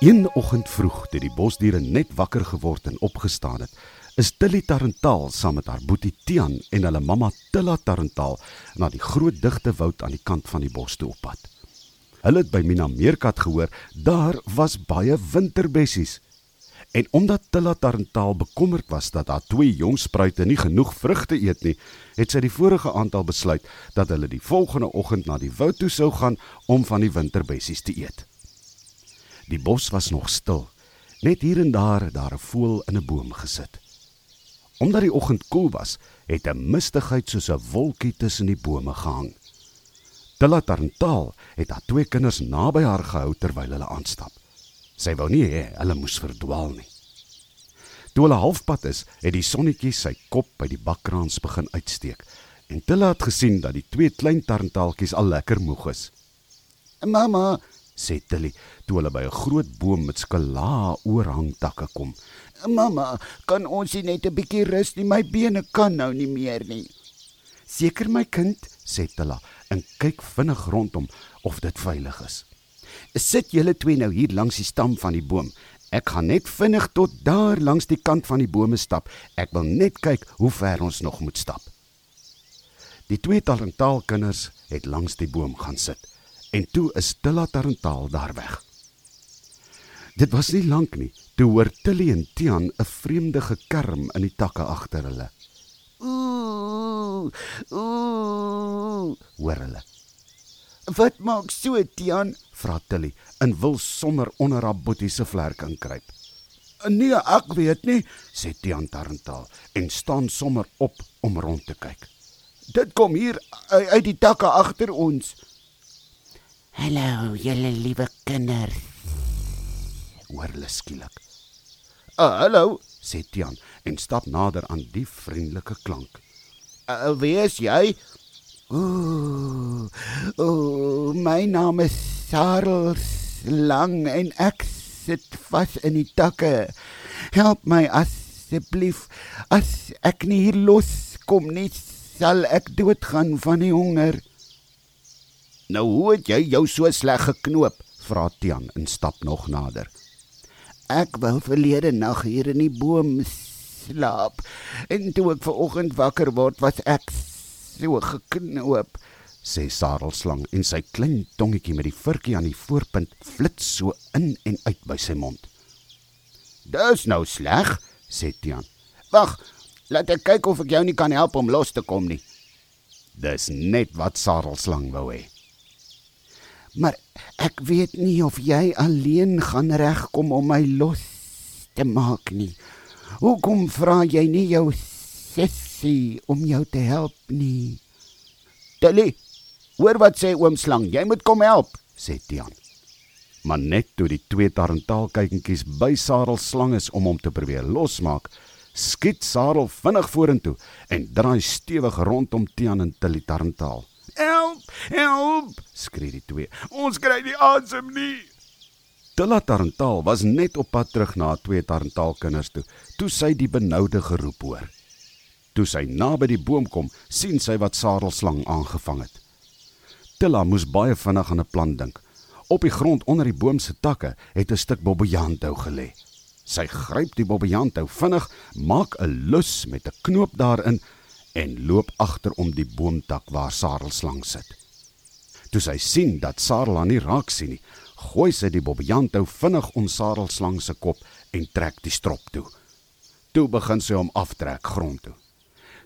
Een oggend vroeg, toe die bosdiere net wakker geword en opgestaan het, is Tilly Tarantaal saam met haar boetie Tian en hulle mamma Tilla Tarantaal na die groot digte woud aan die kant van die bos toe op pad. Hulle het by Mina Meerkat gehoor daar was baie winterbessies. En omdat Tilla Tarantaal bekommerd was dat haar twee jong spruite nie genoeg vrugte eet nie, het sy die vorige aantal besluit dat hulle die volgende oggend na die woud toe sou gaan om van die winterbessies te eet. Die bos was nog stil. Net hier en daar het daar 'n voël in 'n boom gesit. Omdat die oggend koel was, het 'n mistigheid soos 'n wolkie tussen die bome gehang. Tilla Tarantaal het haar twee kinders naby haar gehou terwyl hulle aanstap. Sy wou nie hê hulle moes verdwaal nie. Toe hulle halfpad is, het die sonnetjie sy kop by die bakkraans begin uitsteek en Tilla het gesien dat die twee klein tarantaaltjies al lekker moeg is. Mamma, sê Tilly toe hulle by 'n groot boom met skala oorhangtakke kom. Mamma, kan ons nie net 'n bietjie rus nie? My bene kan nou nie meer nie. Seker my kind, sê Tilla en kyk vinnig rondom of dit veilig is. Sit julle twee nou hier langs die stam van die boom. Ek gaan net vinnig tot daar langs die kant van die bome stap. Ek wil net kyk hoe ver ons nog moet stap. Die twee talentaalkinders het langs die boom gaan sit en toe is Tilla Tarantaal daar weg. Dit was nie lank nie toe hoor Tilly en Tian 'n vreemde gekerm in die takke agter hulle. Ooh, ooh, hoor hulle. Wat maak so Tian? vra Tilly en wil sommer onder haar boetie se vlerk inkruip. Nee, ek weet nie, sê Tian Tarantaal en staan sommer op om rond te kyk. Dit kom hier uit die takke agter ons. Hallo, julle liewe kinders. Hoor hulle skielik. Uh, hallo, sê Tian en stap nader aan die vriendelike klank. Uh, wie is jy? Ooh, ooh, my naam is Sarel Lang en ek sit vas in die takke. Help my asseblief. As ek nie hier los kom nie, sal ek doodgaan van die honger. Nou hoe het jy jou so sleg geknoop? vra Tian en stap nog nader. Ek wou verlede nag hier in die boom slaap en toe ek vanoggend wakker word, was ek so geknoop, sê Sarelslang en sy klein tongetjie met die vurkie aan die voorpunt flits so in en uit by sy mond. "Dis nou sleg," sê Tian. "Wag, laat ek kyk of ek jou nie kan help om los te kom nie." Dis net wat Sarelslang wou hê. Maar ek weet nie of jy alleen gaan regkom om my los te maak nie. Hoekom vra jy nie jou sessie om jou te help nie? Tilly, hoor wat sê oom Slang, jy moet kom help, sê Tian. Maar net toe die twee tarantaalkykentjies by Sarel slang is om hom te probeer losmaak, skiet Sarel vinnig vorentoe en draai stewig rondom Tian en Tilly tarantaal. Help! Skree die twee. Ons kry nie asem nie. Tilla Tarantaal was net op pad terug na twee Tarantaalkinders toe, toe sy die benoude geroep hoor. Toe sy naby die boom kom, sien sy wat Sarelslang aangevang het. Tilla moes baie vinnig aan 'n plan dink. Op die grond onder die boom se takke het 'n stuk bobbejantou gelê. Sy gryp die bobbejantou vinnig, maak 'n lus met 'n knoop daarin en loop agter om die boomtak waar Sarelslang sit. Toe sy sien dat Sarel haar nie raak sien nie, gooi sy die bobbejantou vinnig om Sarelslang se kop en trek die strop toe. Toe begin sy hom aftrek grond toe.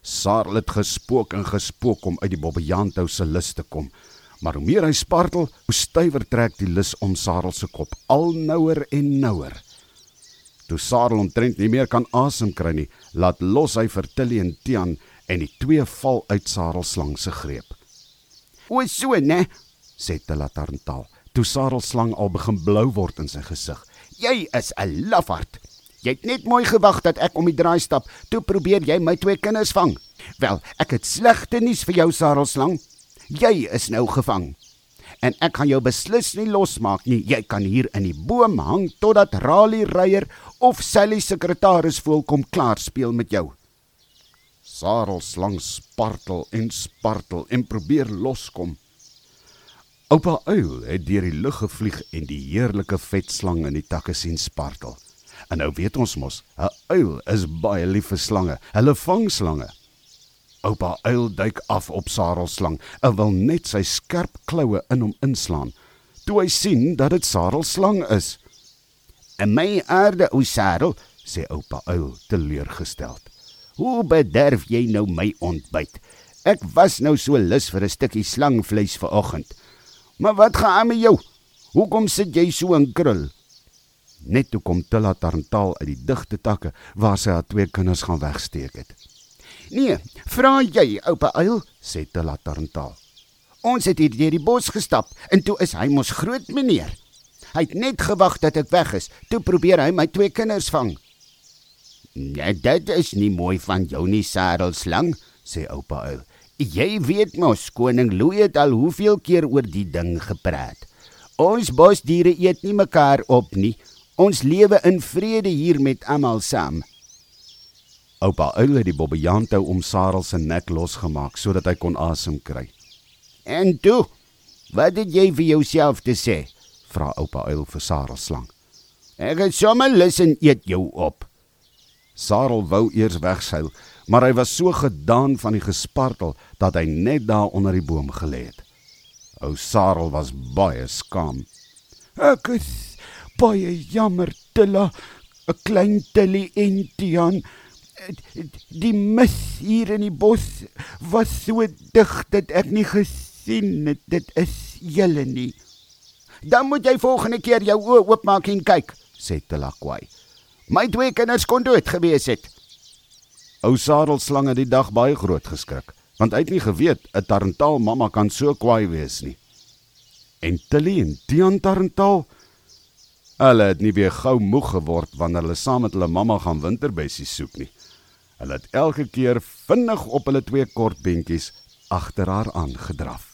Sarel het gespook en gespook om uit die bobbejantou se lus te kom, maar hoe meer hy spartel, hoe stywer trek die lus om Sarel se kop al nouer en nouer. Toe Sarel omtrent nie meer kan asem kry nie, laat los hy vir Tilly en Tian en die twee val uit Sarelslang se greep. "O, so, né?" sê Tilla Tarantaal. Toe Sarelslang al begin blou word in sy gesig. "Jy is 'n lafaard. Jy het net mooi gewag dat ek om die draai stap. Toe probeer jy my twee kinders vang. Wel, ek het slegte nuus vir jou, Sarelslang. Jy is nou gevang. En ek gaan jou beslis nie losmaak nie. Jy kan hier in die boom hang totdat Rali Reier of Sally sekretaris voel kom klaar speel met jou." Sarel slang spartel en spartel en probeer loskom. Oupa Uil het deur die lug gevlieg en die heerlike vetslang in die takke sien spartel. En nou weet ons mos, 'n uil is baie lief vir slange. Hulle vang slange. Oupa Uil duik af op Sarelslang en wil net sy skerp kloue in hom inslaan. Toe hy sien dat dit Sarelslang is, "In my aarde, o Sarel," sê oupa Uil teleurgesteld. "Hoe bederf jy nou my ontbyt? Ek was nou so lus vir 'n stukkie slangvleis vanoggend." Maar wat gaan aan met jou? Hoekom sit jy so in krul? Net toe kom Tilla Tarantaal uit die digte takke waar sy haar twee kinders gaan wegsteek het. Nee, vra jy, oupa uil, sê Tilla Tarantaal. Ons het hier deur die bos gestap en toe is hy mos groot meneer. Hy het net gewag dat ek weg is. Toe probeer hy my twee kinders vang. Nee, dit is nie mooi van jou nie, Sarelslang, sê oupa uil. Jy weet mos koning Louis het al hoeveel keer oor die ding gepraat. Ons bosdiere eet nie mekaar op nie. Ons lewe in vrede hier met almal saam. Oupa Uil het die bobbejaantou om Sarel se nek losgemaak sodat hy kon asem kry. En toe, wat het jy vir jouself te sê? vra oupa Uil vir Sarel slang. Ek het sommer lus en eet jou op. Sarel wou eers wegseil, maar hy was so gedaan van die gespartel dat hy net daar onder die boom gelê het. Ou Sarel was baie skaam. Ek is baie jammer, Tilla, 'n klein Tilly en Tian. Die mis hier in die bos was so dig dat ek nie gesien het dit is julle nie. Dan moet jy volgende keer jou oë oopmaak en kyk, sê Tilla kwaai. My twee kinders kon dood gewees het. Ou Sadelslang het die dag baie groot geskrik, want hy het nie geweet 'n Tarantaal mamma kan so kwaai wees nie. En Tilly en Tian Tarantaal Hulle het nie weer gou moeg geword wanneer hulle saam met hulle mamma gaan winterbessies soek nie. Hulle het elke keer vinnig op hulle twee kort bentjies agter haar aangedraf.